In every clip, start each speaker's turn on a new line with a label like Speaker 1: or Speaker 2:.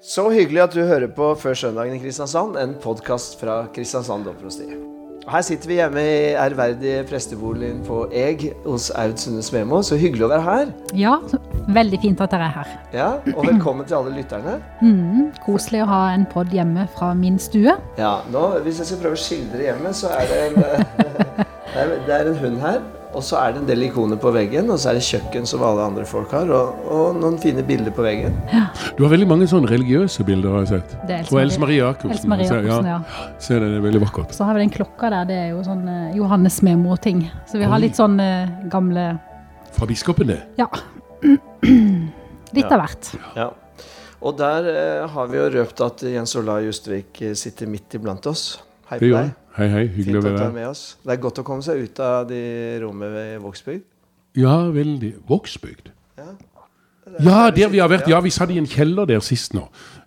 Speaker 1: Så hyggelig at du hører på Før søndagen i Kristiansand, en podkast fra Kristiansand domprosti. Her sitter vi hjemme i ærverdige presteboligen på Eg hos Aud Sunde Smemo. Så hyggelig å være her.
Speaker 2: Ja, veldig fint at dere er her.
Speaker 1: Ja, Og velkommen til alle lytterne.
Speaker 2: Mm, koselig å ha en pod hjemme fra min stue.
Speaker 1: Ja, nå, Hvis jeg skal prøve å skildre hjemmet, så er det en, det er, det er en hund her. Og så er det en del ikoner på veggen, og så er det kjøkken som alle andre folk har. Og, og noen fine bilder på veggen.
Speaker 3: Du har veldig mange sånne religiøse bilder, har jeg sett.
Speaker 2: Det er Else
Speaker 3: Og Else
Speaker 2: Marie-
Speaker 3: Jacobsen. Ja.
Speaker 2: ja.
Speaker 3: Det, det er veldig vakkert.
Speaker 2: Så har vi den klokka der, det er jo sånn eh, Johannes Memo-ting. Så vi har litt sånn eh, gamle
Speaker 3: Fra biskopen, det.
Speaker 2: Ja. Litt av hvert.
Speaker 1: Ja. Og der eh, har vi jo røpt at Jens Ola Justvik sitter midt iblant oss. Hei på
Speaker 3: gjør
Speaker 1: deg.
Speaker 3: Hei, hei.
Speaker 1: Fint
Speaker 3: Hyggelig å være her.
Speaker 1: med oss. Det er godt å komme seg ut av de rommene ved Vågsbygd.
Speaker 3: Ja, veldig. Vågsbygd.
Speaker 1: Ja.
Speaker 3: Ja, der vi har vært. Ja, vi satt i en kjeller der sist nå.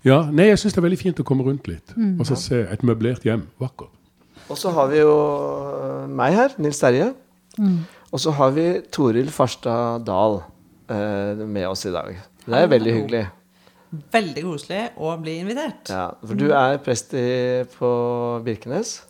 Speaker 3: Ja, Nei, jeg syns det er veldig fint å komme rundt litt. Og så se et møblert hjem. Vakkert.
Speaker 1: Og så har vi jo eh, meg her, Nils Terje. Og så har vi Toril Farstad Dahl eh, med oss i dag. Det er veldig hyggelig.
Speaker 4: Veldig koselig å bli invitert.
Speaker 1: Ja, for du er prest i, på Birkenes.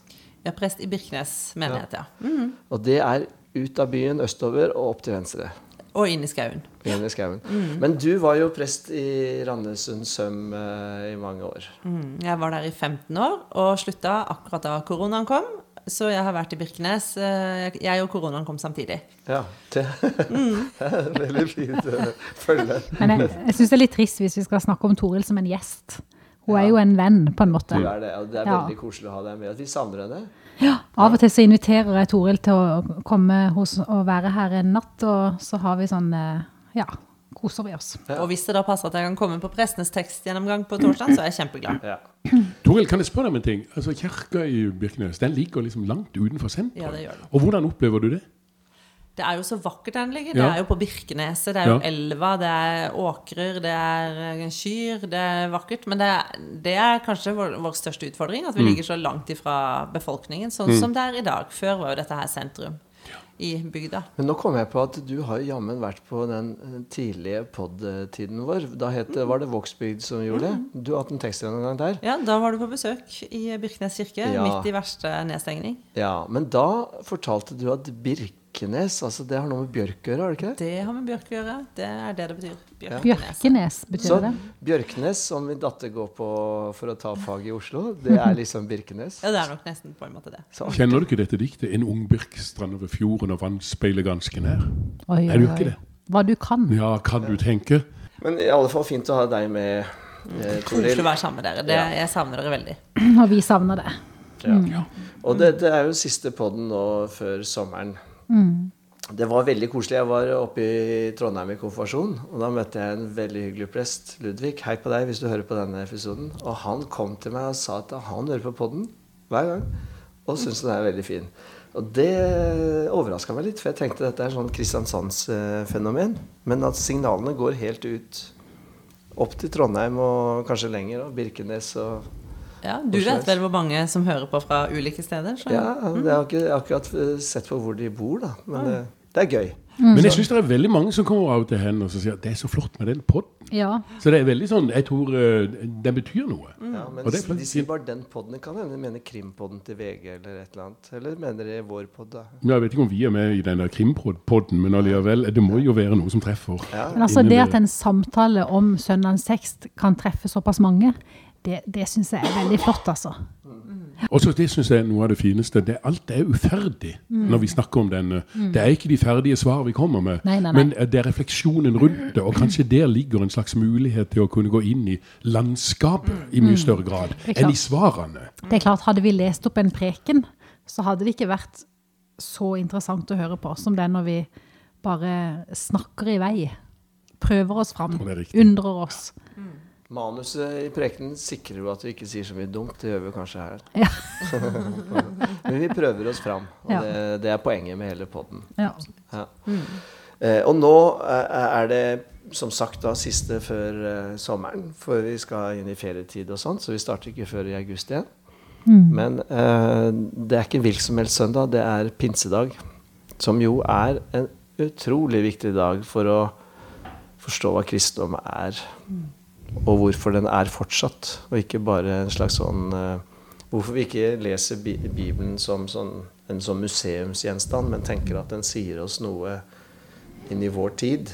Speaker 4: Er prest i Birkenes menighet, ja. Mhm.
Speaker 1: Og det er ut av byen, østover og opp til venstre.
Speaker 4: Og inn i skauen.
Speaker 1: Inn i skauen. Men du var jo prest i Randesund Søm eh, i mange år.
Speaker 4: Mm. Jeg var der i 15 år og slutta akkurat da koronaen kom. Så jeg har vært i Birkenes. eh, Jeg og koronaen kom samtidig.
Speaker 1: Ja, det det er veldig fint å følge.
Speaker 2: Men jeg, jeg syns det er litt trist hvis vi skal snakke om Toril som en gjest. Hun er jo en venn, på en måte.
Speaker 1: Du er det, og det er
Speaker 2: Ja.
Speaker 1: veldig koselig å ha deg med. Vi savner henne.
Speaker 2: Ja, Av og til så inviterer jeg Toril til å komme hos og være her en natt, og så har vi sånn eh, Ja, koser vi oss.
Speaker 1: Ja.
Speaker 4: Og hvis det da passer at jeg kan komme på prestenes tekstgjennomgang på torsdag, så er jeg kjempeglad.
Speaker 1: Ja.
Speaker 3: Toril, kan jeg spørre deg om en ting? Altså, Kirka i Birkenes den ligger liksom langt utenfor sentrum.
Speaker 4: Ja, det gjør.
Speaker 3: Og hvordan opplever du det?
Speaker 4: Det er jo så vakkert den ligger. Det
Speaker 3: Ja.
Speaker 4: er jo på Birkeneset. Det er jo
Speaker 3: Ja.
Speaker 4: elva, det er åkrer, det er eh, kyr. Det er vakkert. Men det er, det er kanskje vår, vår største utfordring, at vi ligger så langt ifra befolkningen, sånn som det er i dag. Før var jo dette her sentrum i bygda.
Speaker 1: Men nå kom jeg på at du har jammen vært på den eh, tidlige pod-tiden vår. Da het mm. var det Vågsbygd som gjorde det. Du har hatt en tekstgjennomgang der.
Speaker 4: Ja, da var du på besøk i Birkenes kirke,
Speaker 1: Ja.
Speaker 4: midt i verste nedstengning.
Speaker 1: Ja, Men da fortalte du at Birkenes altså det har noe med bjørk å gjøre, har det ikke det?
Speaker 4: Det har med bjørk å gjøre. Det er det det betyr. Bjørkenes.
Speaker 2: Bjørkenes, betyr
Speaker 1: Så
Speaker 2: det?
Speaker 1: Bjørknes, som min datter går på for å ta fag i Oslo, det er liksom Birkenes.
Speaker 4: Ja, det er nok nesten på en måte det.
Speaker 1: Så,
Speaker 3: Kjenner du ikke dette diktet? En ung birk strand over fjorden og vann speiler ganske nær.
Speaker 2: Oi,
Speaker 3: Er du ikke
Speaker 2: oi.
Speaker 3: det?
Speaker 2: Hva du kan.
Speaker 3: Ja, kan du tenke?
Speaker 1: men i alle fall fint å ha deg med, eh,
Speaker 4: Koselig å være sammen med dere. Det,
Speaker 1: Ja.
Speaker 4: Jeg savner dere veldig.
Speaker 2: Og vi savner det.
Speaker 1: Ja. Og det, det er jo siste podden nå før sommeren. Det var veldig koselig. Jeg var oppe i Trondheim i konfirmasjon. Og da møtte jeg en veldig hyggelig prest, Ludvig. Hei på deg hvis du hører på denne episoden. Og han kom til meg og sa at han hører på podden hver gang. Og syntes den er veldig fin. Og det overraska meg litt, for jeg tenkte dette er sånn Kristiansandsfenomen. Men at signalene går helt ut opp til Trondheim og kanskje lenger, og Birkenes og
Speaker 4: Ja, du vet vel hvor mange som hører på fra ulike steder? Så.
Speaker 1: Ja, jeg har ikke akkurat eh, sett på hvor de bor, da. Men det, det er gøy.
Speaker 3: Men jeg syns det er veldig mange som kommer av og til hen og så sier at det er så flott med den podden.
Speaker 2: Ja.
Speaker 3: Så det er veldig sånn Jeg tror uh, den betyr noe.
Speaker 1: Ja, men
Speaker 3: er
Speaker 1: de sier bare den podden. Kan hende de mener krimpodden til VG eller et eller annet. Eller mener de vår podd, da.
Speaker 3: Ja, Jeg vet ikke om vi er med i den der krimpodden, men allikevel, det må jo være noe som treffer.
Speaker 1: Ja.
Speaker 2: Men altså det at en samtale om søndagens tekst kan treffe såpass mange, det, det syns jeg er veldig flott, altså.
Speaker 3: Og så det syns jeg er noe av det fineste. Det, alt er uferdig når vi snakker om denne. Det er ikke de ferdige svar vi kommer med,
Speaker 2: Nei, nei, nei.
Speaker 3: men det er refleksjonen rundt det. Og kanskje der ligger en slags mulighet til å kunne gå inn i landskapet i mye større grad enn i svarene.
Speaker 2: Det er klart, Hadde vi lest opp en preken, så hadde det ikke vært så interessant å høre på som det er når vi bare snakker i vei. Prøver oss fram.
Speaker 3: Er.
Speaker 2: Undrer oss.
Speaker 1: Manuset i prekenen sikrer jo at vi ikke sier så mye dumt. Det gjør vi kanskje her.
Speaker 2: Ja.
Speaker 1: Men vi prøver oss fram. Og
Speaker 2: Ja.
Speaker 1: det, det er poenget med hele podden.
Speaker 2: Ja.
Speaker 1: Ja. Eh, og nå eh, er det som sagt da siste før eh, sommeren, for vi skal inn i ferietid og sånt, så vi starter ikke før i august igjen. Men eh, det er ikke en hvilken som helst søndag, det er pinsedag. Som jo er en utrolig viktig dag for å forstå hva kristendom er. Og hvorfor den er fortsatt, og ikke bare en slags sånn eh, Hvorfor vi ikke leser Bibelen som sånn, en sånn museumsgjenstand, men tenker at den sier oss noe inn i vår tid.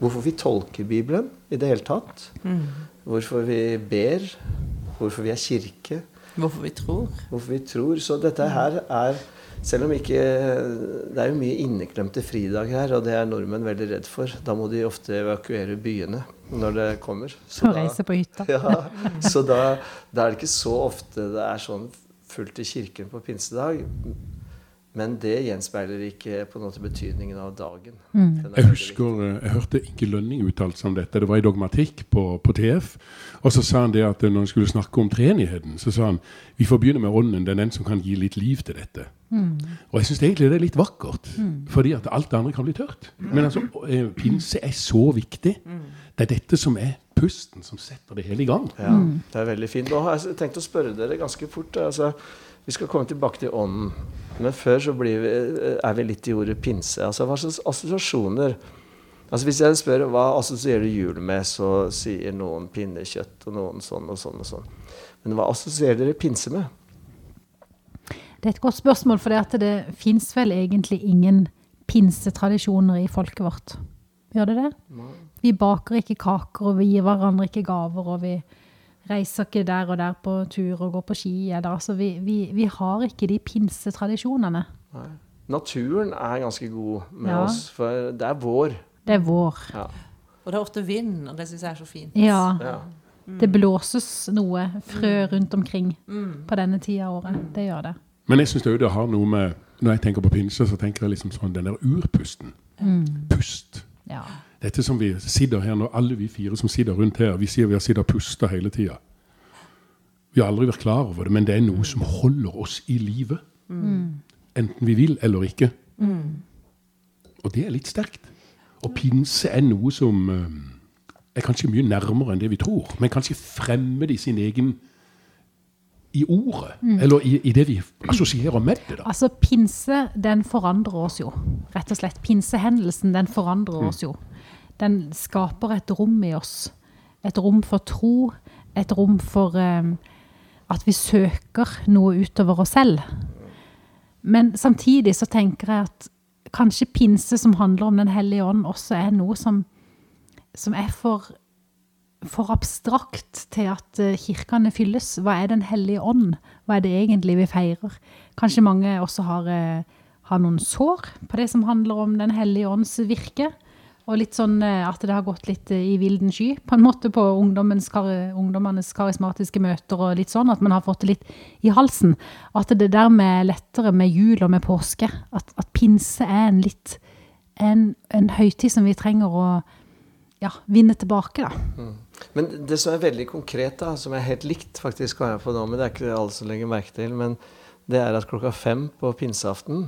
Speaker 1: Hvorfor vi tolker Bibelen i det hele tatt.
Speaker 4: Mm.
Speaker 1: Hvorfor vi ber. Hvorfor vi er kirke.
Speaker 4: Hvorfor vi tror.
Speaker 1: Hvorfor vi tror. Så dette her er selv om ikke Det er jo mye inneklemte fridager her, og det er nordmenn veldig redd for. Da må de ofte evakuere byene når det kommer.
Speaker 2: Så og reise på hytta.
Speaker 1: Ja, så da, da, er det ikke så ofte det er sånn fullt i kirken på pinsedag. Men det gjenspeiler ikke på noe måte betydningen av dagen.
Speaker 3: Mm. Jeg husker, eh, jeg hørte Inge Lønning uttalt seg om dette. Det var i Dogmatikk på, på, TF. Og så sa han det at når han skulle snakke om treenigheten, så sa han vi får begynne med ånden. Det er den som kan gi litt liv til dette. Mm. Og jeg syns egentlig det er litt vakkert. Mm. Fordi at alt det andre kan bli tørt. Men altså, eh, pinse er så viktig. Mm. Det er dette som er pusten som setter det hele i gang.
Speaker 1: Ja, det er veldig fint. Nå har jeg tenkt å spørre dere ganske fort. altså vi skal komme tilbake til ånden. Men før så vi, er vi litt i ordet pinse. Altså Hva slags assosiasjoner Altså Hvis jeg spør hva assosierer du jul med, så sier noen pinnekjøtt, og noen sånn og sånn og sånn. Men hva assosierer dere pinse med?
Speaker 2: Det er et godt spørsmål, for det, det fins vel egentlig ingen pinsetradisjoner i folket vårt. Gjør det det? Vi baker ikke kaker, og vi gir hverandre ikke gaver. og vi reiser ikke der og der på tur og går på ski. Eller, altså, vi, vi, vi, har ikke de pinsetradisjonene. Nei.
Speaker 1: Naturen er ganske god med ja. oss, for det er vår.
Speaker 2: Det er vår. Ja.
Speaker 4: Og det er ofte vind, og det syns jeg er så fint.
Speaker 2: Ja. ja. Mm. Det blåses noe frø mm. rundt omkring mm. på denne tida av året. Det gjør det.
Speaker 3: Men jeg syns det har noe med Når jeg tenker på pinse, så tenker jeg liksom sånn den der urpusten. Mm. Pust. Ja. Dette som vi sitter her nå, alle vi fire som sitter rundt her, vi sier vi har sittet og pusta hele tida. Vi har aldri vært klar over det, men det er noe som holder oss i live. Mm. Enten vi vil eller ikke. Mm. Og det er litt sterkt. Og pinse er noe som uh, er kanskje mye nærmere enn det vi tror, men kanskje fremmed i sin egen i ordet, mm. eller i, i, det vi assosierer med det. da.
Speaker 2: Altså, Pinse den forandrer oss jo, rett og slett. Pinsehendelsen den forandrer mm. oss jo den skaper et rom i oss. Et rom for tro, et rom for um, at vi søker noe utover oss selv. Men samtidig så tenker jeg at kanskje pinse som handler om Den hellige ånd, også er noe som, som er for, for abstrakt til at uh, kirkene fylles. Hva er Den hellige ånd? Hva er det egentlig vi feirer? Kanskje mange også har, uh, har noen sår på det som handler om Den hellige ånds virke. Og litt sånn eh, at det har gått litt eh, i vilden sky, på en måte, på ungdommenes karismatiske møter og litt sånn. At man har fått det litt i halsen. At det der med lettere med jul og med påske, at, at pinse er en litt en, en, høytid som vi trenger å ja, vinne tilbake, da. Mm.
Speaker 1: Men det som er veldig konkret, da, som er helt likt faktisk, på nå, men det er ikke alle som legger merke til, men det er at klokka fem på pinseaften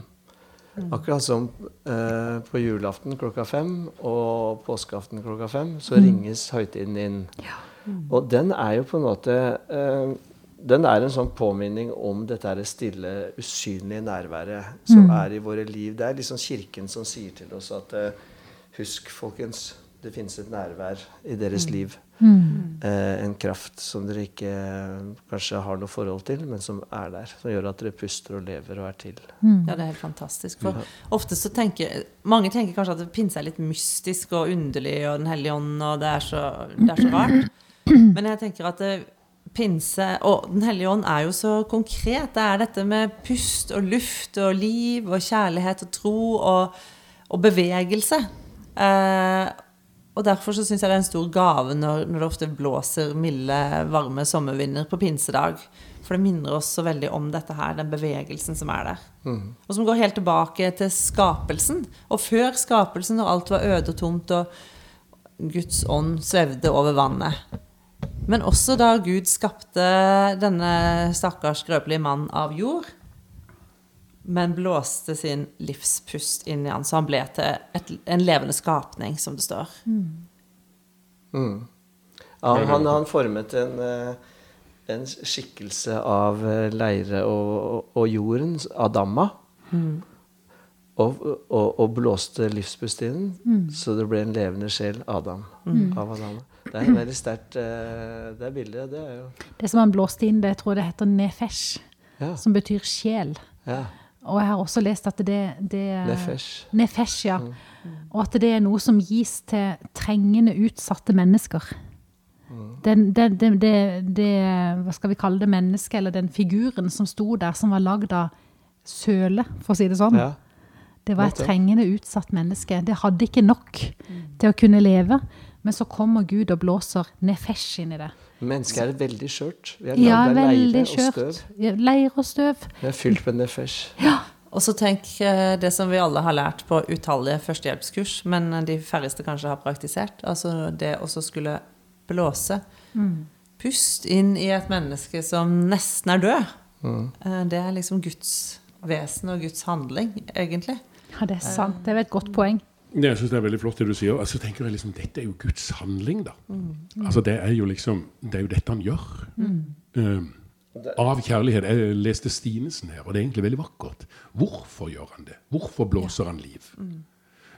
Speaker 1: Mm. Akkurat som eh, på julaften klokka fem og påskeaften klokka fem, så mm. ringes høytiden inn. Ja. Mm. Og den er jo på en måte eh, Den er en sånn påminning om dette stille, usynlige nærværet som mm. er i våre liv. Det er liksom Kirken som sier til oss at eh, Husk, folkens, det finnes et nærvær i deres mm. liv. Mm. Eh, en kraft som dere ikke kanskje har noe forhold til, men som er der. Som gjør at dere puster og lever og er til.
Speaker 4: Mm. Ja, det er helt fantastisk. For ja. ofte så tenker Mange tenker kanskje at pinse er litt mystisk og underlig og Den hellige ånd, og det er så, det er så rart. Men jeg tenker at det, eh, pinse og Den hellige ånd er jo så konkret. Det er dette med pust og luft og liv og kjærlighet og tro og, og bevegelse. Eh, og derfor så syns jeg det er en stor gave når, når, det ofte blåser milde, varme sommervinder på pinsedag. For det minner oss så veldig om dette her, den bevegelsen som er der. Mm. Og som går helt tilbake til skapelsen. Og før skapelsen, når alt var øde og tomt, og Guds ånd svevde over vannet. Men også da Gud skapte denne stakkars skrøpelige mann av jord men blåste sin livspust inn i han, så han ble til et, en levende skapning, som det står. Mm.
Speaker 1: Mm. Ja, han, han, formet en, eh, en, skikkelse av eh, leire og, og jorden, Adama. Mm. Og, og, og, blåste livspust inn, mm. så det ble en levende sjel, Adam. Mm. av Adama. Det er veldig sterkt. eh, Det bildet, det er jo
Speaker 2: Det som han blåste inn, det jeg det heter nefesh,
Speaker 1: Ja.
Speaker 2: som betyr sjel.
Speaker 1: ja.
Speaker 2: Og jeg har også lest at det, det
Speaker 1: Nefesh.
Speaker 2: Nefesh, ja. Og at det er noe som gis til trengende, utsatte mennesker. Den, den, det, det, det, hva skal vi kalle det, mennesket, eller den figuren som sto der, som var lagd av søle, for å si det sånn.
Speaker 1: Ja.
Speaker 2: Det var et trengende, utsatt menneske. Det hadde ikke nok til å kunne leve. Men så kommer Gud og blåser nefesh inn i det.
Speaker 1: Mennesket er veldig skjørt. Vi er
Speaker 2: Ja,
Speaker 1: lagd av
Speaker 2: veldig
Speaker 1: leire og
Speaker 2: skjørt.
Speaker 1: støv.
Speaker 2: Ja, Leir og støv.
Speaker 1: Vi er fylt med nefesh.
Speaker 4: Og så tenk eh, det som vi alle har lært på utallige førstehjelpskurs, men de færreste kanskje har praktisert. Altså det å skulle blåse. Pust inn i et menneske som nesten er død. Mm. Det er liksom Guds vesen og Guds handling, egentlig.
Speaker 2: Ja, det er sant. Det er et godt poeng.
Speaker 3: Jeg synes det er veldig flott det du sier. Altså tenker jeg liksom, Dette er jo Guds handling, da. Altså Det er jo liksom, det er jo dette han gjør. Eh, av kjærlighet. Jeg leste Stinesen her, og det er egentlig veldig vakkert. Hvorfor gjør han det? Hvorfor blåser han liv?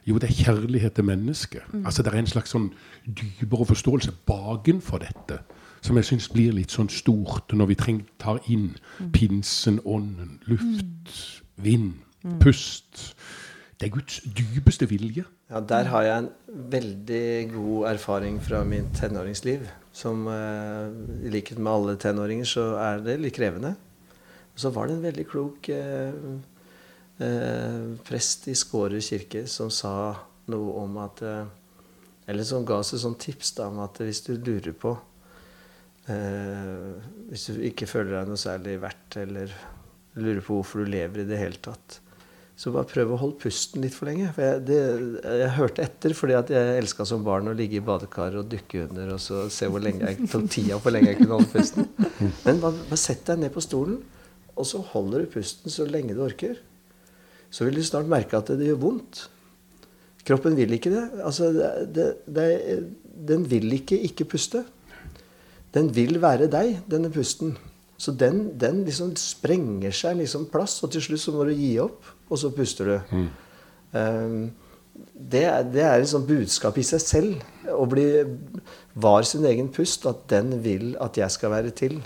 Speaker 3: Jo, det er kjærlighet til mennesket. Altså Det er en slags sånn dypere forståelse bakenfor dette. Som jeg syns blir litt sånn stort når vi tar inn pinsen, ånden, luft, vind, pust. Det er Guds dypeste vilje.
Speaker 1: Ja, der har jeg en veldig god erfaring fra min tenåringsliv. Som eh, i likhet med alle tenåringer, så er det litt krevende. Så var det en veldig klok eh, eh, prest i Skåre kirke som sa noe om at eh, Eller som ga oss et tips da, om at hvis du lurer på eh, Hvis du ikke føler deg noe særlig verdt, eller lurer på hvorfor du lever i det hele tatt, så bare prøv å holde pusten litt for lenge. For jeg, det, jeg hørte etter fordi at jeg elska som barn å ligge i badekaret og dykke under og så se hvor lenge jeg tok tida hvor lenge jeg kunne holde pusten. Men bare, bare sett deg ned på stolen, og så holder du pusten så lenge du orker. Så vil du snart merke at det, gjør vondt. Kroppen vil ikke det. Altså, det, det, det, den vil ikke ikke puste. Den vil være deg, denne pusten. Så den, den liksom sprenger seg liksom plass, og til slutt så må du gi opp, og så puster du. Mm. det, er- det er et sånt budskap i seg selv. Å bli var sin egen pust, at den vil at jeg skal være til.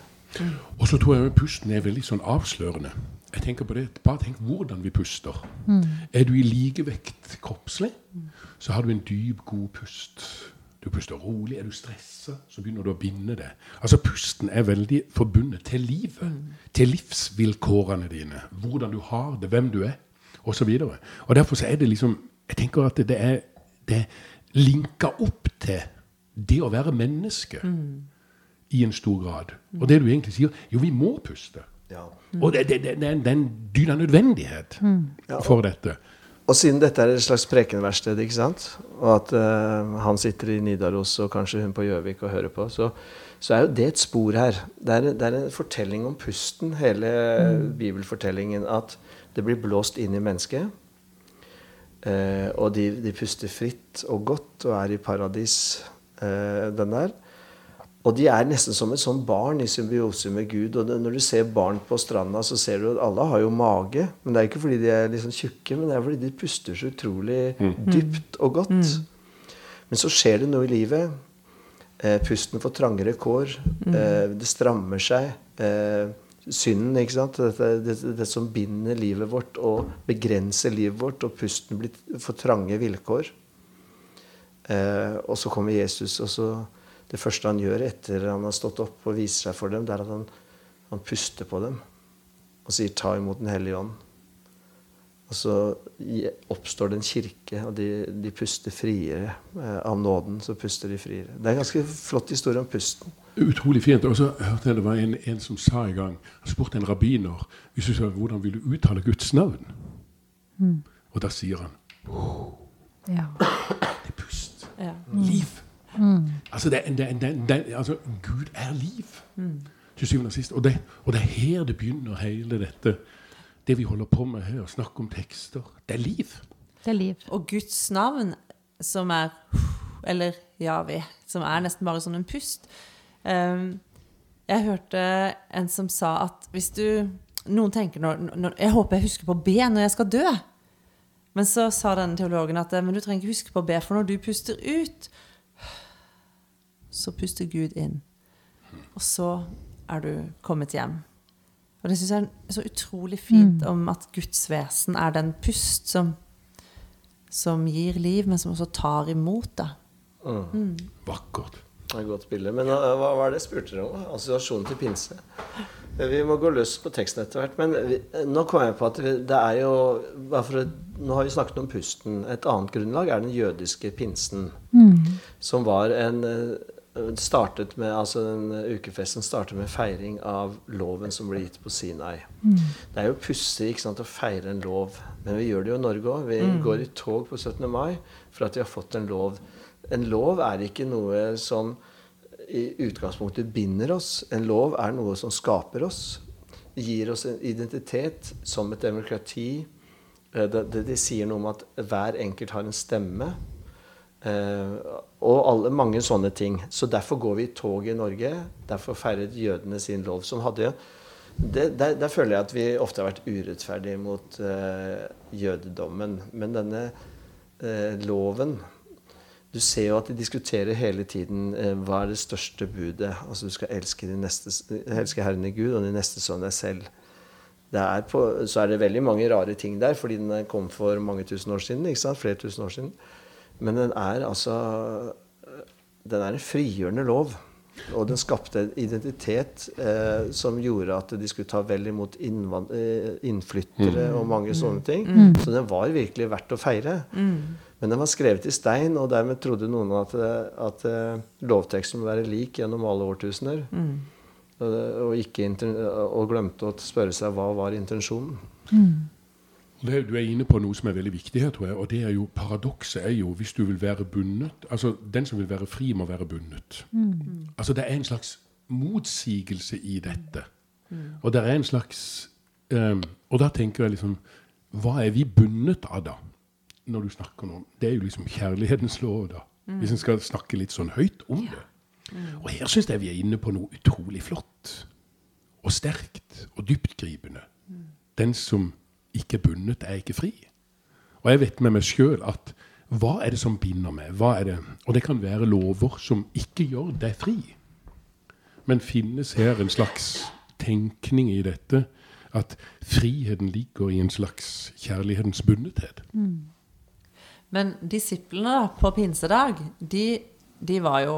Speaker 3: Og så tror jeg at pusten er veldig sånn avslørende. Jeg tenker på det, Bare tenk hvordan vi puster. Er du i likevekt kroppslig, så har du en dyp, god pust. Du puster rolig. Er du stressa, så begynner du å binde det. Altså Pusten er veldig forbundet til livet. Til livsvilkårene dine. Hvordan du har det, hvem du er, osv. Derfor så er det liksom Jeg tenker at det er, det er linka opp til det å være menneske i en stor grad. Og det du egentlig sier Jo, vi må puste.
Speaker 1: Ja.
Speaker 3: Og det, det, det, er en- dyna nødvendighet for dette.
Speaker 1: Og siden dette er et slags prekenverksted, ikke sant? og at uh, han sitter i Nidaros og kanskje hun på Gjøvik og hører på, så, så er jo det et spor her. Det er, det er en fortelling om pusten, hele bibelfortellingen. At det blir blåst inn i mennesket. Eh, og de, de puster fritt og godt og er i paradis, eh, den der. Og de er nesten som et sånn barn i symbiose med Gud. Og det, når du ser barn på stranda, så ser du at alle har jo mage. Men det er ikke fordi de er liksom tjukke, men det er fordi de puster så utrolig dypt og godt. Men så skjer det noe i livet. Eh, pusten får trangere kår. Eh, det strammer seg. Eh, synden, ikke sant. Dette, det, det som binder livet vårt og begrenser livet vårt. Og pusten blir, for trange vilkår. Eh, og så kommer Jesus, og så det første han gjør etter han har stått opp og viser seg for dem, det er at han, han puster på dem og sier 'ta imot Den hellige ånd'. Og så oppstår det en kirke, og de, de puster friere. Eh, av nåden så puster de friere. Det er en ganske flott historie om pusten.
Speaker 3: Utrolig fint. Og så hørte jeg det var en, en som sa en gang Han spurte en rabbiner hvis du sa, hvordan vil du uttale Guds navn. Og da sier han
Speaker 2: Ja.
Speaker 3: det er pust.
Speaker 4: Ja.
Speaker 3: Liv. Altså, det, det, det, det, altså, Gud er liv. Til syvende og sist. Og det, og det er her det begynner, hele dette. Det vi holder på med her, snakk om tekster. Det er liv.
Speaker 2: Det er liv.
Speaker 4: Og Guds navn, som er Eller Javi, som er nesten bare sånn en pust. Um, jeg hørte en som sa at hvis du Noen tenker når, når, Jeg håper jeg husker på be når jeg skal dø. Men så sa denne teologen at men du trenger ikke huske på be, for når du puster ut, så puster Gud inn. Og så er du kommet hjem. Og det syns jeg er så utrolig fint mm. om at Guds vesen er den pust som, som gir liv, men som også tar imot Da.
Speaker 3: Mm. Mm. Vakkert.
Speaker 1: Er godt bilde. Men uh, hva var det jeg spurte dere om? Assosiasjonen til pinse. Vi må gå løs på teksten etter hvert. Men vi, nå kom jeg på at det er jo for, Nå har vi snakket om pusten. Et annet grunnlag er den jødiske pinsen. Mm. Som var en startet med, altså den Ukefesten startet med feiring av loven som ble gitt på Sinai. Mm. Det er jo pussig å feire en lov, men vi gjør det jo i Norge òg. Vi mm. går i tog på 17. mai for at vi har fått en lov. En lov er ikke noe som i utgangspunktet binder oss. En lov er noe som skaper oss. Gir oss en identitet som et demokrati. Eh, det, det, det sier noe om at hver enkelt har en stemme. Eh, og alle, mange sånne ting. Så derfor går vi i tog i Norge. Derfor feiret jødene sin lov. som hadde det, der, der, føler jeg at vi ofte har vært urettferdige mot eh, jødedommen. Men denne eh, loven Du ser jo at de diskuterer hele tiden hva er det største budet. Altså du skal elske, neste, elske Herren i Gud og de neste som deg selv. Er på, så er det veldig mange rare ting der, fordi den kom for mange tusen år siden. ikke sant? Flere tusen år siden. Men den er altså Den er en frigjørende lov. Og den skapte en identitet eh, som gjorde at de skulle ta vel imot eh, innflyttere mm. og mange mm. sånne ting. Mm. Så den var virkelig verdt å feire. Mm. Men den var skrevet i stein, og dermed trodde noen at, at uh, lovteksten må være lik gjennom alle årtusener. Mm. Og, og, og, glemte å spørre seg hva var intensjonen. Mm.
Speaker 3: Det, du er inne på noe som er veldig viktig her, tror jeg. Og det er jo paradokset er jo hvis du vil være bundet Altså, den som vil være fri, må være bundet. Mm. Altså, det er en slags motsigelse i dette. Mm. Og det er en slags um, Og da tenker jeg liksom Hva er vi bundet av, da? Når du snakker om Det er jo liksom kjærlighetens lov, da. Mm. Hvis en skal snakke litt sånn høyt om det. Mm. Og her syns jeg vi er inne på noe utrolig flott. Og sterkt. Og dyptgripende. Mm. Den som ikke er bundet, er ikke fri. Og jeg vet med meg sjøl at hva er det som binder meg? Hva er det? Og det kan være lover som ikke gjør deg fri. Men finnes her en slags tenkning i dette at friheten ligger i en slags kjærlighetens bundethet? Mm.
Speaker 4: Men disiplene på pinsedag, de, de var jo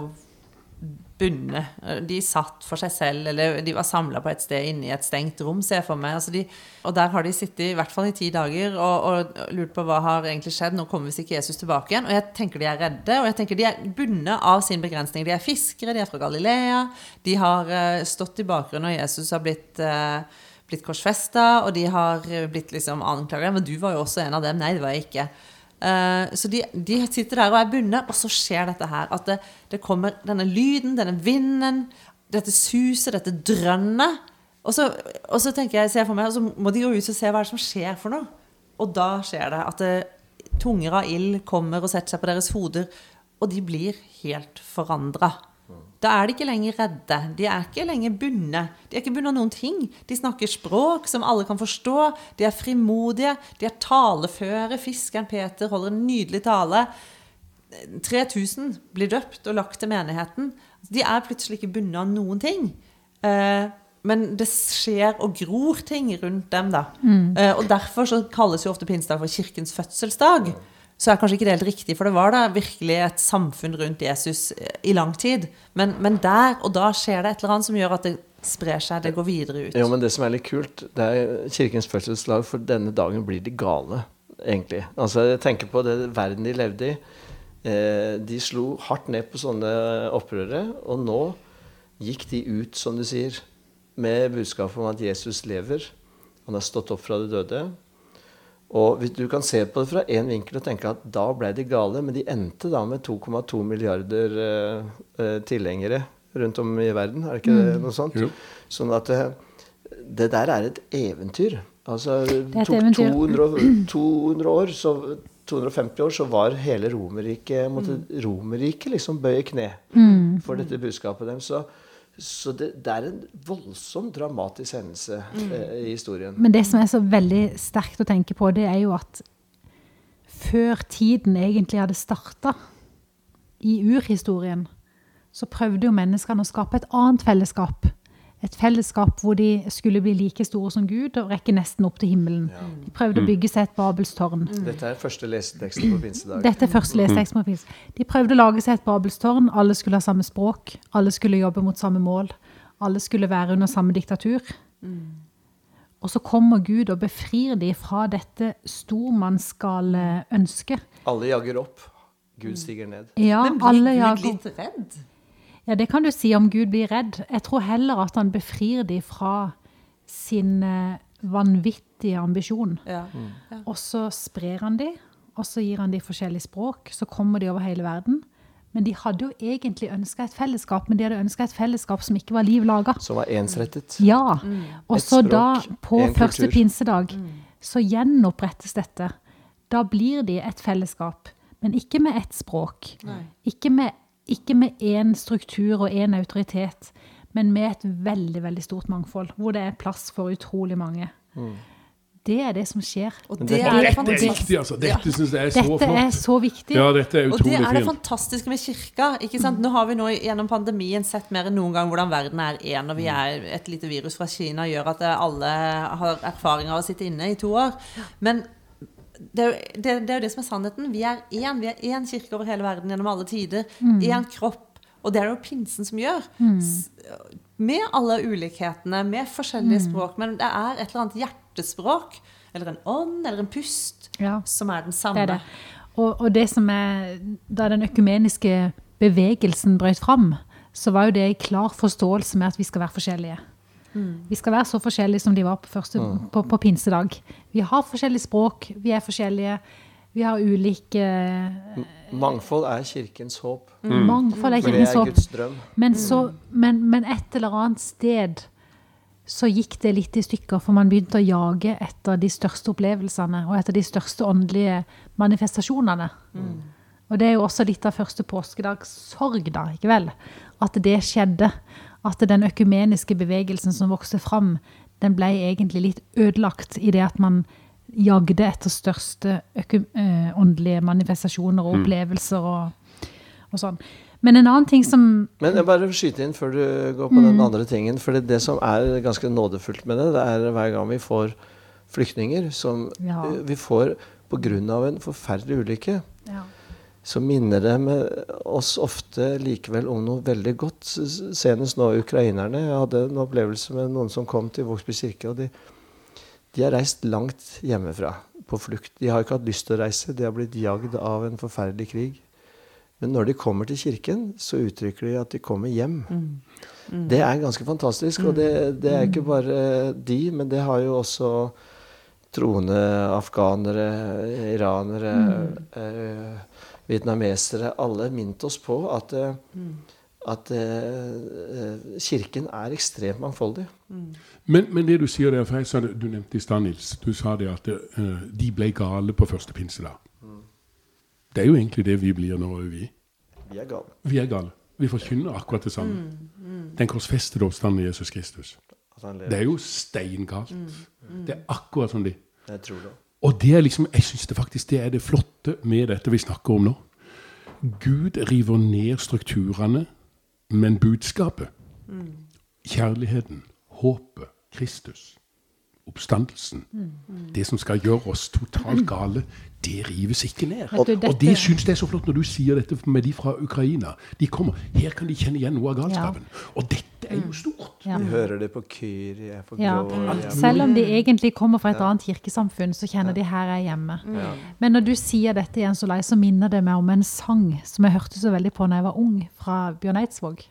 Speaker 4: bundet. De satt for seg selv, eller de var samla på et sted inne i et stengt rom, ser jeg for meg. Altså de, og der har de sittet i hvert fall i ti dager og, og, lurt på hva har egentlig skjedd. Nå kommer visst ikke Jesus tilbake igjen. Og jeg tenker de er redde, og jeg tenker de er bundet av sin begrensning. De er fiskere, de er fra Galilea. De har uh, stått i bakgrunnen når Jesus har blitt uh, blitt korsfesta, og de har blitt liksom anklaget. Men du var jo også en av dem. Nei, det var jeg ikke. Uh, så de, de, sitter der og er bundet, og så skjer dette her. At det, det, kommer denne lyden, denne vinden, dette suset, dette drønnet. Og så, og så tenker jeg, ser for meg, og så må de gå ut og se hva som skjer for noe. Og da skjer det at det, tunger av ild kommer og setter seg på deres hoder, og de blir helt forandra. Da er de ikke lenger redde. De er ikke lenger bundet. De er ikke bundet av noen ting. De snakker språk som alle kan forstå. De er frimodige. De er taleføre. Fiskeren Peter holder en nydelig tale. 3000 blir døpt og lagt til menigheten. De er plutselig ikke bundet av noen ting. Eh, men det skjer og gror ting rundt dem, da. Mm. Eh, og derfor så kalles jo ofte pinsedag for kirkens fødselsdag så er kanskje ikke det helt riktig, for det var da virkelig et samfunn rundt Jesus i lang tid. Men, men, der og da skjer det et eller annet som gjør at det sprer seg, det går videre ut.
Speaker 1: Jo, men det som er litt kult, det er Kirkens fødselslag, for denne dagen blir de gale, egentlig. Altså, jeg tenker på det verden de levde i. Eh, de slo hardt ned på sånne opprørere, og nå gikk de ut, som du sier, med budskapet om at Jesus lever. Han har stått opp fra det døde. Og hvis Du kan se på det fra én vinkel og tenke at da ble de gale, men de endte da med 2,2 milliarder uh, uh, tilhengere rundt om i verden. Er det ikke mm. noe sånt? Jo. Sånn at det, det der er et eventyr. Altså, det tok 200, 200, år, så, 250 år, så var hele Romerriket mm. Romerriket liksom bøye kne mm. for dette budskapet deres. Så, det, det, er en voldsomt dramatisk hendelse mm. eh, i historien.
Speaker 2: Men det som er så veldig sterkt å tenke på, det er jo at før tiden egentlig hadde starta, i urhistorien, så prøvde jo menneskene å skape et annet fellesskap. Et fellesskap hvor de skulle bli like store som Gud og rekke nesten opp til himmelen. De prøvde å bygge seg et Babelstårn.
Speaker 1: Dette er første leseteksten på pinsedag.
Speaker 2: Dette er første lesetekst på pinse. De prøvde å lage seg et Babelstårn. Alle skulle ha samme språk. Alle skulle jobbe mot samme mål. Alle skulle være under samme diktatur. Og så kommer Gud og befrir de fra dette stormannsgale ønsket.
Speaker 1: Alle jager opp. Gud stiger ned.
Speaker 2: Ja,
Speaker 4: Men blir
Speaker 2: alle
Speaker 4: Gud
Speaker 2: jager
Speaker 4: litt redd?
Speaker 2: Ja, det kan du si om Gud blir redd. Jeg tror heller at han befrir dem fra sin eh, vanvittige ambisjon.
Speaker 4: Ja.
Speaker 2: Og så sprer han dem, og så gir han dem forskjellige språk. Så kommer de over hele verden. Men de hadde jo egentlig ønska et fellesskap, men de hadde ønska et fellesskap som ikke var liv laga.
Speaker 1: Som var ensrettet.
Speaker 2: Ja. Og så da, på første
Speaker 1: pinsedag,
Speaker 2: pinsedag, så gjenopprettes dette. Da blir de et fellesskap, men ikke med ett språk. Ikke med, ikke med én struktur og én autoritet, men med et veldig, veldig stort mangfold, hvor det er plass for utrolig mange. Det er det som skjer.
Speaker 4: Og det
Speaker 1: dette-
Speaker 4: er det
Speaker 3: Dette er viktig, altså. Dette syns jeg er så
Speaker 2: Dette er så viktig.
Speaker 3: Ja, dette er
Speaker 4: Og det er det
Speaker 3: fint.
Speaker 4: fantastiske med kirka. ikke sant? Nå har vi nå gjennom pandemien sett mer enn noen gang hvordan verden er én, og vi er et lite virus fra Kina gjør at alle har erfaring av å sitte inne i to år. Men det det, det er jo det som er sannheten. Vi er én. Vi er én kirke over hele verden gjennom alle tider. Én kropp. Og det er det jo pinsen som gjør. Mm. Med alle ulikhetene, med forskjellige språk. Men det er et eller annet hjertespråk, eller en ånd, eller en pust,
Speaker 2: Ja.
Speaker 4: som er den
Speaker 2: Det
Speaker 4: samme.
Speaker 2: er det. Og, og det som er Da den økumeniske bevegelsen brøt fram, så var jo det i klar forståelse med at vi skal være forskjellige. Vi skal være så forskjellige som de var på, første, på, på pinsedag. Vi har forskjellige språk, vi er forskjellige. Vi har ulike
Speaker 1: Mangfold er kirkens håp.
Speaker 2: Mangfold er kirkens håp.
Speaker 1: For det er. Guds drøm.
Speaker 2: Men, så, men, men et eller annet sted så gikk det litt i stykker, for man begynte å jage etter de største opplevelsene og etter de største åndelige manifestasjonene. Og det er jo også litt av første påskedags sorg, da, ikke vel? At det skjedde. At den økumeniske bevegelsen som vokste fram, den ble egentlig litt ødelagt i det at man jagde etter største eh, åndelige manifestasjoner og opplevelser og, og sånn. Men en annen ting som
Speaker 1: Men jeg bare skyte inn før du går på den andre tingen. For det, som er ganske nådefullt med det, det er hver gang vi får flyktninger som
Speaker 2: Ja.
Speaker 1: vi får pga. en forferdelig ulykke,
Speaker 2: ja.
Speaker 1: Så minner det med oss ofte likevel om noe veldig godt. Senest nå ukrainerne. Jeg hadde en opplevelse med noen som kom til Vågsby kirke. og de, de har reist langt hjemmefra på flukt. De har ikke hatt lyst til å reise. De har blitt jagd av en forferdelig krig. Men når de kommer til kirken, så uttrykker de at de kommer hjem. Det er ganske fantastisk. Og det, det er ikke bare de, men det har jo også troende afghanere, iranere, eh, vietnamesere Alle minnet oss på at, mm. at uh, kirken er ekstremt mangfoldig.
Speaker 3: Men, men det du sier der, for jeg sa det, du nevnte i stad, Nils, du sa det at uh, de ble gale på første pinsedag. Det er jo egentlig det vi blir nå, vi.
Speaker 1: Vi er gale.
Speaker 3: Vi er gale. Vi forkynner akkurat det samme. Den korsfestede oppstanden i Jesus Kristus. Det er jo steingalt. Det er akkurat som de.
Speaker 1: Jeg tror det.
Speaker 3: Og det er liksom, jeg syns det faktisk det er det flotte med dette vi snakker om nå. Gud river ned strukturene, men budskapet, kjærligheten, håpet, Kristus, oppstandelsen, det som skal gjøre oss totalt gale, det rives ikke ned. Og, og det syns jeg er så flott når du sier dette med de fra Ukraina. De kommer, Her kan de kjenne igjen noe av galskapen. Og dette er jo stort.
Speaker 2: Ja.
Speaker 1: De hører det på Kyrie, på
Speaker 2: Ja. Selv om de egentlig kommer fra et annet kirkesamfunn, så kjenner de her er hjemme. Men når du sier dette, Jens Olai, så minner det meg om en sang som jeg hørte så veldig på da jeg var ung, fra Bjørn Eidsvåg.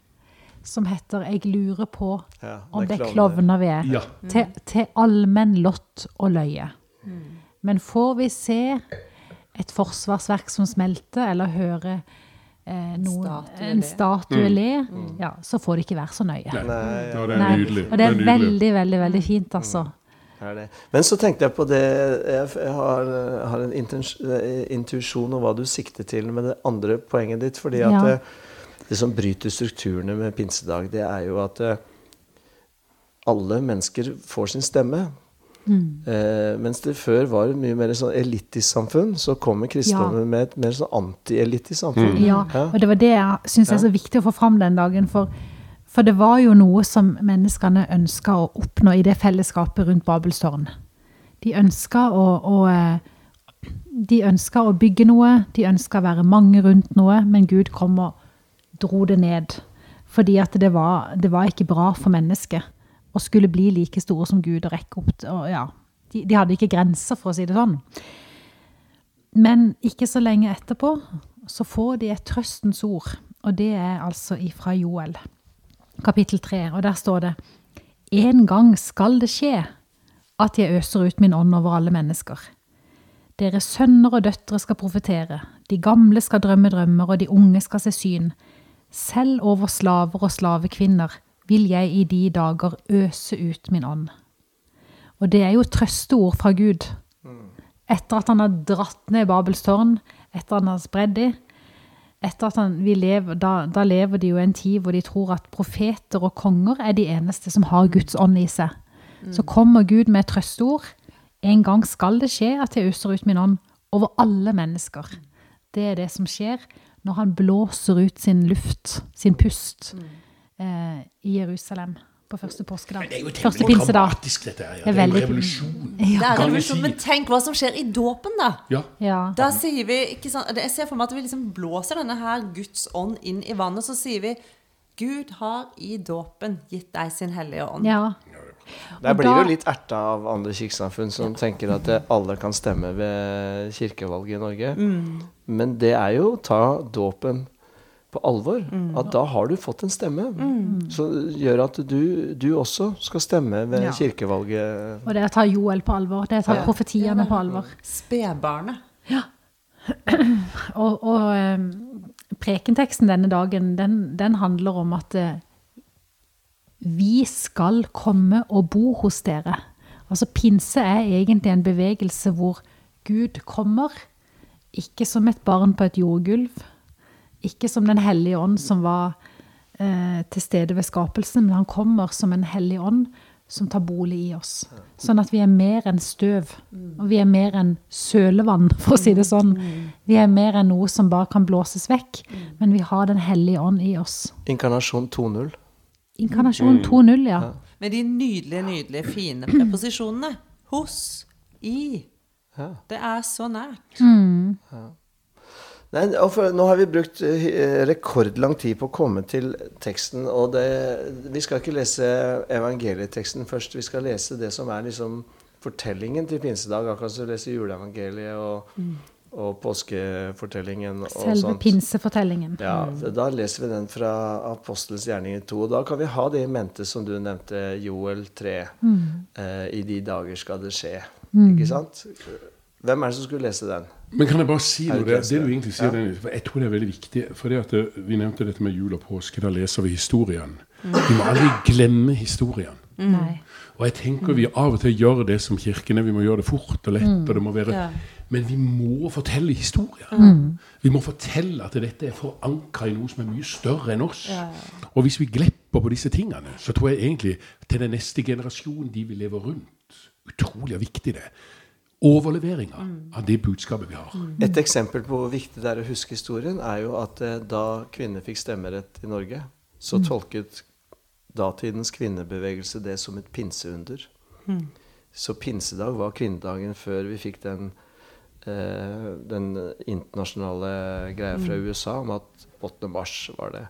Speaker 2: Som heter 'Jeg lurer på
Speaker 1: Ja,
Speaker 2: om
Speaker 1: det
Speaker 2: det
Speaker 1: er
Speaker 2: er klovner vi er'.
Speaker 3: Ja.
Speaker 2: Til, til allmenn lott og løye. Men får vi se et forsvarsverk som smelter, eller høre eh, noen,
Speaker 4: Statue
Speaker 2: en
Speaker 4: le.
Speaker 2: statue le, ja, så får det ikke være så nøye.
Speaker 3: Nei,
Speaker 1: ja.
Speaker 3: ja, det er
Speaker 2: Nei,
Speaker 3: nydelig.
Speaker 2: Og det er veldig, veldig veldig fint, altså.
Speaker 1: er. Men så tenkte jeg på det Jeg, har, har en eh, intuisjon om hva du sikter til med det andre poenget ditt. fordi at
Speaker 2: Ja.
Speaker 1: Det som bryter strukturene med pinsedag, det er jo at eh, alle mennesker får sin stemme. Eh, mens det før var et mye mer sånn elitisk-samfunn, så kommer kristendommen
Speaker 2: Ja.
Speaker 1: med et mer sånn anti-elitisk-samfunn.
Speaker 2: Ja, og det var det jeg syns er så viktig å få fram den dagen. For, for det var jo noe som menneskene ønska å oppnå i det fellesskapet rundt Babelstårn. De ønska å, å eh, De ønska å bygge noe, de ønska å være mange rundt noe, men Gud kom og dro det ned. Fordi at det var, det var ikke bra for mennesket å skulle bli like store som Gud og rekke opp og ja, de, de hadde ikke grenser, for å si det sånn. Men ikke så lenge etterpå så får de et trøstens ord, og det er altså ifra Joel, kapittel 3, og der står det En gang skal det skje at jeg øser ut min ånd over alle mennesker. Deres sønner og døtre skal profetere, de gamle skal drømme drømmer, og de unge skal se syn. Selv over slaver og slavekvinner vil jeg i de dager øse ut min ånd. Og det er jo trøsteord fra Gud. Etter at han har dratt ned Babels tårn, etter at han har spredd de, etter at han, vi lever, da, da lever de jo en tid hvor de tror at profeter og konger er de eneste som har Guds ånd i seg. Så kommer Gud med trøsteord. En gang skal det skje at jeg øser ut min ånd over alle mennesker. Det er det som skjer når han blåser ut sin luft, sin pust, eh, i Jerusalem på første påskedag.
Speaker 3: Det er jo
Speaker 2: Første
Speaker 3: temmelig
Speaker 2: pinsedag.
Speaker 3: dramatisk, dette her. Ja.
Speaker 2: Det
Speaker 3: Det
Speaker 2: er
Speaker 3: jo
Speaker 2: veldig-
Speaker 3: revolusjon.
Speaker 4: Det er revolusjon, men tenk hva som skjer i dåpen, da.
Speaker 3: Ja.
Speaker 2: Ja.
Speaker 4: Da sier vi ikke sant, Jeg ser for meg at vi liksom blåser denne her Guds ånd inn i vannet, så sier vi Gud har i dåpen gitt deg sin hellige ånd.
Speaker 2: ja.
Speaker 1: Der
Speaker 2: Og
Speaker 1: blir
Speaker 2: da-
Speaker 1: det jo litt erta av andre kirkesamfunn som tenker at eh, alle kan stemme ved kirkevalget i Norge.
Speaker 2: Mm.
Speaker 1: Men det er jo å ta dåpen på alvor.
Speaker 2: Mm.
Speaker 1: At da har du fått en stemme. Som gjør at du, du også skal stemme ved
Speaker 2: Ja.
Speaker 1: kirkevalget.
Speaker 2: Og det er å ta Joel på alvor. Det er å ta profetiene på alvor.
Speaker 4: Spedbarnet.
Speaker 2: Og, og um, prekenteksten denne dagen, den, den handler om at eh, vi skal komme og bo hos dere. Altså pinse er egentlig en bevegelse hvor Gud kommer, ikke som et barn på et jordgulv, ikke som Den hellige ånd som var eh, til stede ved skapelsen, men han kommer som en hellig ånd som tar bolig i oss. Sånn at vi er mer enn støv, og vi er mer enn sølevann, for å si det sånn. Vi er mer enn noe som bare kan blåses vekk, men vi har Den hellige ånd i oss.
Speaker 1: Inkarnasjon 2.0.
Speaker 2: Inkarnasjon 2.0, ja.
Speaker 4: Med de nydelige, nydelige, fine preposisjonene. Hos, i.
Speaker 1: Ja.
Speaker 4: Det er så nært.
Speaker 1: Nei, og for, nå har vi brukt eh, rekordlang tid på å komme til teksten. Og det, vi skal ikke lese evangelieteksten først. Vi skal lese det som er liksom fortellingen til pinsedag. Akkurat som vi leser juleevangeliet og, og påskefortellingen. og
Speaker 2: Selve
Speaker 1: sånt.
Speaker 2: pinsefortellingen.
Speaker 1: Ja, Da leser vi den fra Apostels gjerninger 2. Og da kan vi ha det i mente som du nevnte, Joel 3. Eh, I de dager skal det skje. Ikke sant? Hvem er det som skulle lese den?
Speaker 3: Men kan jeg bare si noe?
Speaker 1: det
Speaker 3: Det, du egentlig sier, ja. for jeg tror det er veldig viktig. For det at det, Vi nevnte dette med jul og påske. Da leser vi historien. Vi må aldri glemme historien.
Speaker 2: Nei.
Speaker 3: Og jeg tenker vi av og til gjør det som kirkene. Vi må gjøre det fort og lett. og det må være...
Speaker 4: Ja.
Speaker 3: Men vi må fortelle historien. Vi må fortelle at dette er forankra i noe som er mye større enn oss. Og hvis vi glepper på disse tingene, så tror jeg egentlig til den neste generasjonen de vi lever rundt, utrolig viktig det. Overleveringa av det budskapet vi har.
Speaker 1: Et eksempel på hvor viktig det er å huske historien, er jo at eh, da kvinner fikk stemmerett i Norge, så tolket datidens kvinnebevegelse det som et pinseunder. Så pinsedag var kvinnedagen før vi fikk den, eh, den internasjonale greia fra USA om at 8. mars var det.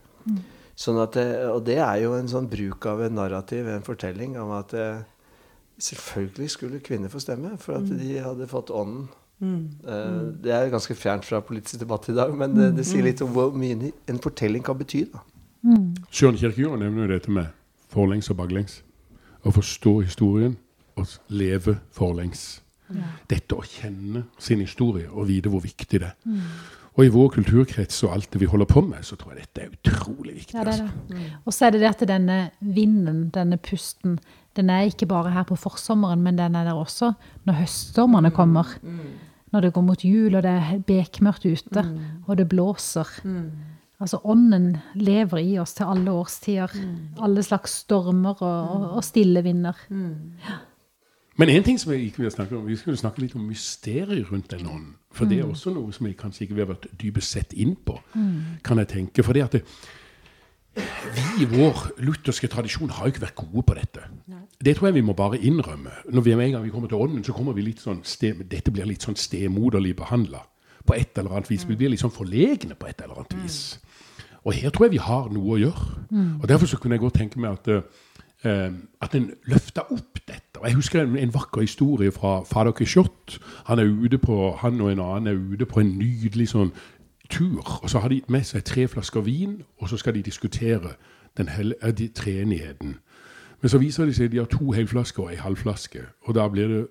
Speaker 1: Sånn at det, og det er jo en sånn bruk av en narrativ, en fortelling, om at eh, selvfølgelig skulle kvinner få stemme, for at de hadde fått ånden. Eh, Det er ganske fjernt fra politisk debatt i dag, men det, det sier litt om hvor mye en fortelling kan bety. da.
Speaker 3: Søren Kierkegaard nevner jo dette med forlengs og baklengs. Å forstå historien og leve forlengs. Dette å kjenne sin historie og vite hvor viktig det er. Og i vår kulturkrets og alt det vi holder på med, så tror jeg dette er utrolig viktig.
Speaker 2: Ja, det er
Speaker 3: altså.
Speaker 2: det. Og så er det det at denne vinden, denne pusten, den er ikke bare her på forsommeren, men den er der også når høststormene kommer. Når det går mot jul, og det er bekmørkt ute, og det blåser. Altså ånden lever i oss til alle årstider. Alle slags stormer og, og, og stille vinder.
Speaker 3: Men en ting som vi ikke vil snakke om, vi skulle snakke litt om mysteriet rundt den ånden. For det er også noe som vi kanskje ikke har vært dypest sett inn på, kan jeg tenke. For det at det, vi i vår lutherske tradisjon har jo ikke vært gode på dette. Det tror jeg vi må bare innrømme. Når vi med en gang vi kommer til ånden, så kommer vi litt sånn ste, dette blir litt sånn stemoderlig behandla på et eller annet vis. Vi blir litt sånn forlegne på et eller annet vis. Og her tror jeg vi har noe å gjøre. Og Derfor så kunne jeg godt tenke meg at eh, at en løfta opp dette. Og Jeg husker en, en vakker historie fra fader Quijote. Han, han og en annen er ute på en nydelig sånn tur. Og så har de med seg tre flasker vin, og så skal de diskutere den eh, de treenigheten. Men så viser det seg at de har to helflasker og ei halvflaske. Og da blir det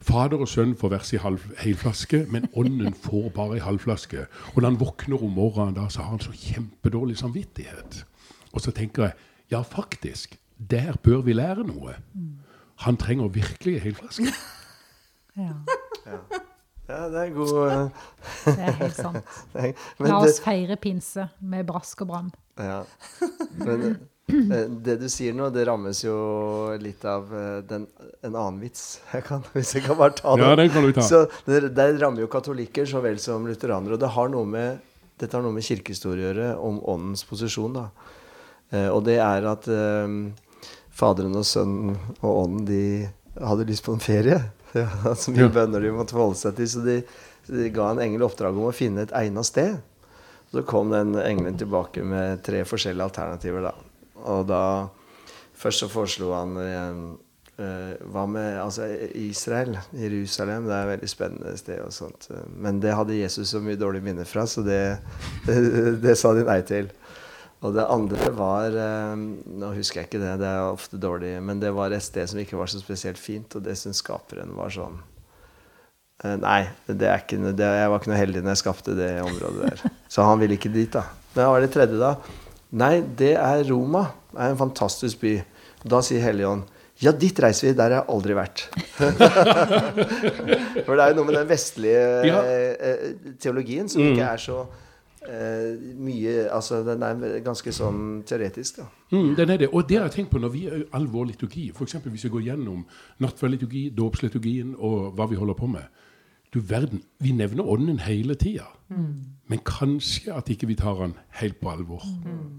Speaker 3: Fader og sønn får hver sin helflaske, men ånden får bare ei halvflaske. Og når han våkner om morgenen, da, så har han så kjempedårlig samvittighet. Og så tenker jeg ja, faktisk, der bør vi lære noe. Han trenger virkelig ei helflaske.
Speaker 2: Ja,
Speaker 1: Ja, det er god eh,
Speaker 2: det er helt sant. La oss feire pinse med brask og brann.
Speaker 1: Ja. Men eh, det du sier nå, det rammes jo litt av eh, den, en annen vits. Jeg kan, hvis jeg kan bare ta den.
Speaker 3: Ja, den kan du ta.
Speaker 1: Så det, det rammer jo katolikker så vel som lutheranere. Og det har noe med, dette har noe med kirkehistorie å gjøre, om åndens posisjon. da. Eh, og det er at um, Faderen og Sønnen og Ånden de hadde lyst på en ferie. Var så mye
Speaker 3: Ja.
Speaker 1: bønner de måtte forholde seg til, så de, de ga en engel oppdrag om å finne et egnet sted. Så kom den engelen tilbake med tre forskjellige alternativer. da. Og da Først så foreslo han eh, eh, Hva med altså, Israel? Jerusalem? Det er et veldig spennende sted. og sånt. Men det hadde Jesus så mye dårlig minne fra, så det, det, det sa de nei til. Og det andre var eh, Nå husker jeg ikke det, det er ofte dårlig, men det var et sted som ikke var så spesielt fint, og det syntes skaperen var sånn Nei, det er ikke, det, jeg var ikke noe heldig når jeg skapte det området der. Så han ville ikke dit, da. Men hva var det tredje, da? Nei, det er Roma. Det er en fantastisk by. Da sier Helligånd ja, dit reiser vi. Der har jeg aldri vært. For det er jo noe med den vestlige
Speaker 3: Ja.
Speaker 1: eh, teologien som ikke er så eh, mye Altså, den er ganske sånn teoretisk, da.
Speaker 3: Mm, den er det. Og det har jeg tenkt på når vi er all vår liturgi. F.eks. hvis vi går gjennom nattverdliturgi, dåpsliturgien og hva vi holder på med. Du verden, Vi nevner ånden hele tida. Men kanskje at ikke vi tar den helt på alvor.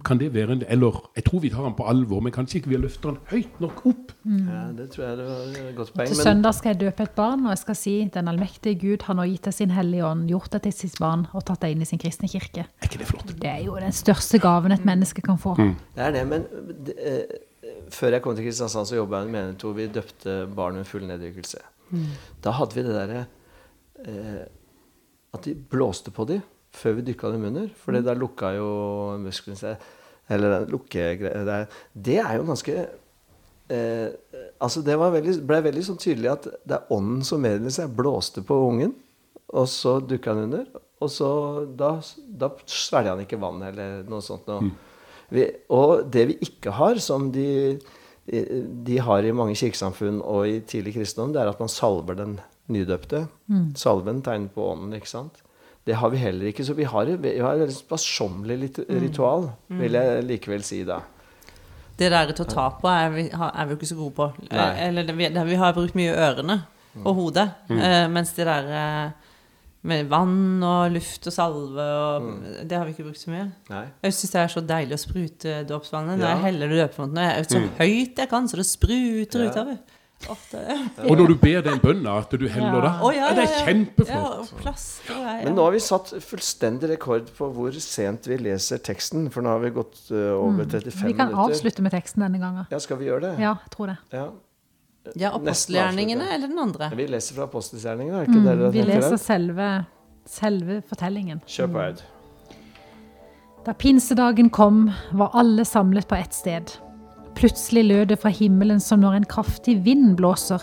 Speaker 3: Kan det være en, Eller jeg tror vi tar den på alvor, men kanskje ikke vi løfta den høyt nok opp.
Speaker 1: Ja, det tror jeg det var et godt poeng.
Speaker 2: Til
Speaker 1: Men
Speaker 2: søndag skal jeg døpe et barn, og jeg skal si den allmektige Gud har nå gitt deg sin hellige ånd, gjort deg til sitt barn og tatt deg inn i sin kristne kirke.
Speaker 3: Er ikke det flott?
Speaker 2: Det er jo den største gaven et menneske kan få.
Speaker 1: det er det. Men det, eh, før jeg kom til Kristiansand, så jobba jeg med en menighet hvor vi døpte barn med full nedrykkelse. Da hadde vi det derre eh, At de blåste på dem før vi dykka dem under. For da lukka jo musklene seg. Eller den lukkegreia der. Det er jo ganske eh, altså Det var veldig, ble veldig sånn tydelig at det er ånden som meddeler seg. Blåste på ungen, og så dukka han under. Og så da, da svelger han ikke vann eller noe sånt noe. Vi, og det vi ikke har, som de, de har i mange kirkesamfunn og i tidlig kristendom, det er at man salver den nydøpte. Salven tegner på ånden, ikke sant? Det har vi heller ikke. Så vi har, vi har et sparsommelig ritual, ritual, vil jeg likevel si da.
Speaker 4: Det der til å ta på er vi, er vi ikke så gode på.
Speaker 1: Nei.
Speaker 4: Eh, Eller det, vi, vi har brukt mye ørene og hodet. Eh, mens det der eh, med vann og luft og salve og Det har vi ikke brukt så mye.
Speaker 1: Nei.
Speaker 4: Jeg syns det er så deilig å sprute dåpsvannet. Når
Speaker 1: Ja.
Speaker 4: jeg heller døpefonten, og jeg er så høyt jeg kan, så det spruter
Speaker 1: Ja.
Speaker 4: utover.
Speaker 3: Og når du ber den bønna, at du heller
Speaker 2: Ja.
Speaker 3: oh,
Speaker 4: Å, ja,
Speaker 3: ja, Det er kjempeflott.
Speaker 4: Plaster og.
Speaker 1: Men nå har vi satt fullstendig rekord på hvor sent vi leser teksten. For nå har vi gått uh, over 35 minutter
Speaker 2: Vi kan
Speaker 1: minutter.
Speaker 2: avslutte med teksten denne gangen.
Speaker 1: Ja, skal vi gjøre det?
Speaker 2: Ja, jeg tror det.
Speaker 1: Ja.
Speaker 4: Ja, apostelgjerningene eller den andre?
Speaker 1: Vi leser fra apostelgjerningene, er ikke det dere
Speaker 2: Mm, Vi leser selve, selve fortellingen.
Speaker 1: Kjør på, Aud.
Speaker 2: Da pinsedagen kom, var alle samlet på ett sted. Plutselig lød det fra himmelen som når en kraftig vind blåser,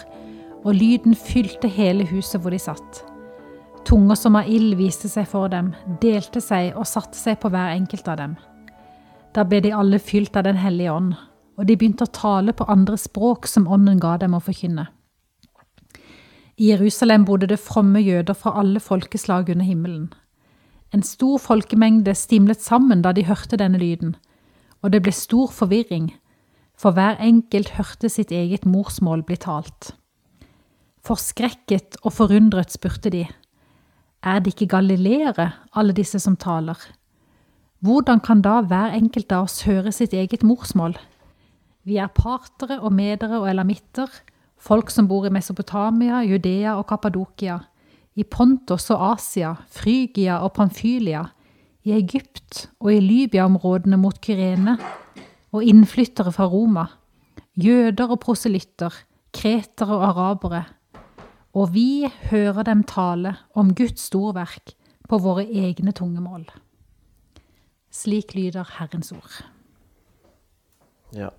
Speaker 2: og lyden fylte hele huset hvor de satt. Tunger som av ild viste seg for dem, delte seg og satte seg på hver enkelt av dem. Da ble de alle fylt av Den hellige ånd, og de begynte å tale på andre språk som ånden ga dem å forkynne. I Jerusalem bodde det fromme jøder fra alle folkeslag under himmelen. En stor folkemengde stimlet sammen da de hørte denne lyden, og det ble stor forvirring, for hver enkelt hørte sitt eget morsmål bli talt. Forskrekket og forundret spurte de, er det ikke galileere, alle disse som taler? Hvordan kan da hver enkelt av oss høre sitt eget morsmål? Vi er partere og medere og elamitter, folk som bor i Mesopotamia, Judea og Kappadokia, i Pontos og Asia, Frygia og Pamfylia, i Egypt og i Libya-områdene mot Kyrene, og innflyttere fra Roma, jøder og proselytter, kretere og arabere. Og vi hører dem tale om Guds storverk på våre egne tungemål. Slik lyder Herrens ord.
Speaker 1: Ja.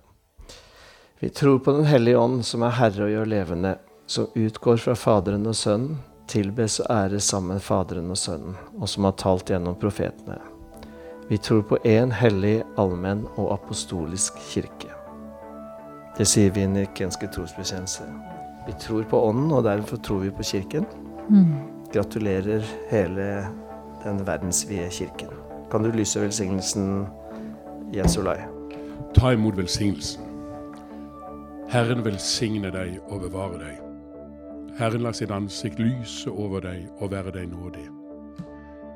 Speaker 1: Vi tror på Den hellige ånd, som er Herre og gjør levende, som utgår fra Faderen og Sønnen, tilbes og æres sammen Faderen og Sønnen, og som har talt gjennom profetene. Vi tror på én hellig, allmenn og apostolisk kirke. Det sier vi i nikenske trosbekjennelse. Vi tror på Ånden, og derfor tror vi på Kirken. Mm. Gratulerer hele den verdensvide kirken. Kan du lyse velsignelsen, Jens Olai?
Speaker 3: Ta imot velsignelsen. Herren velsigne deg og bevare deg. Herren la sitt ansikt lyse over deg og være deg nådig.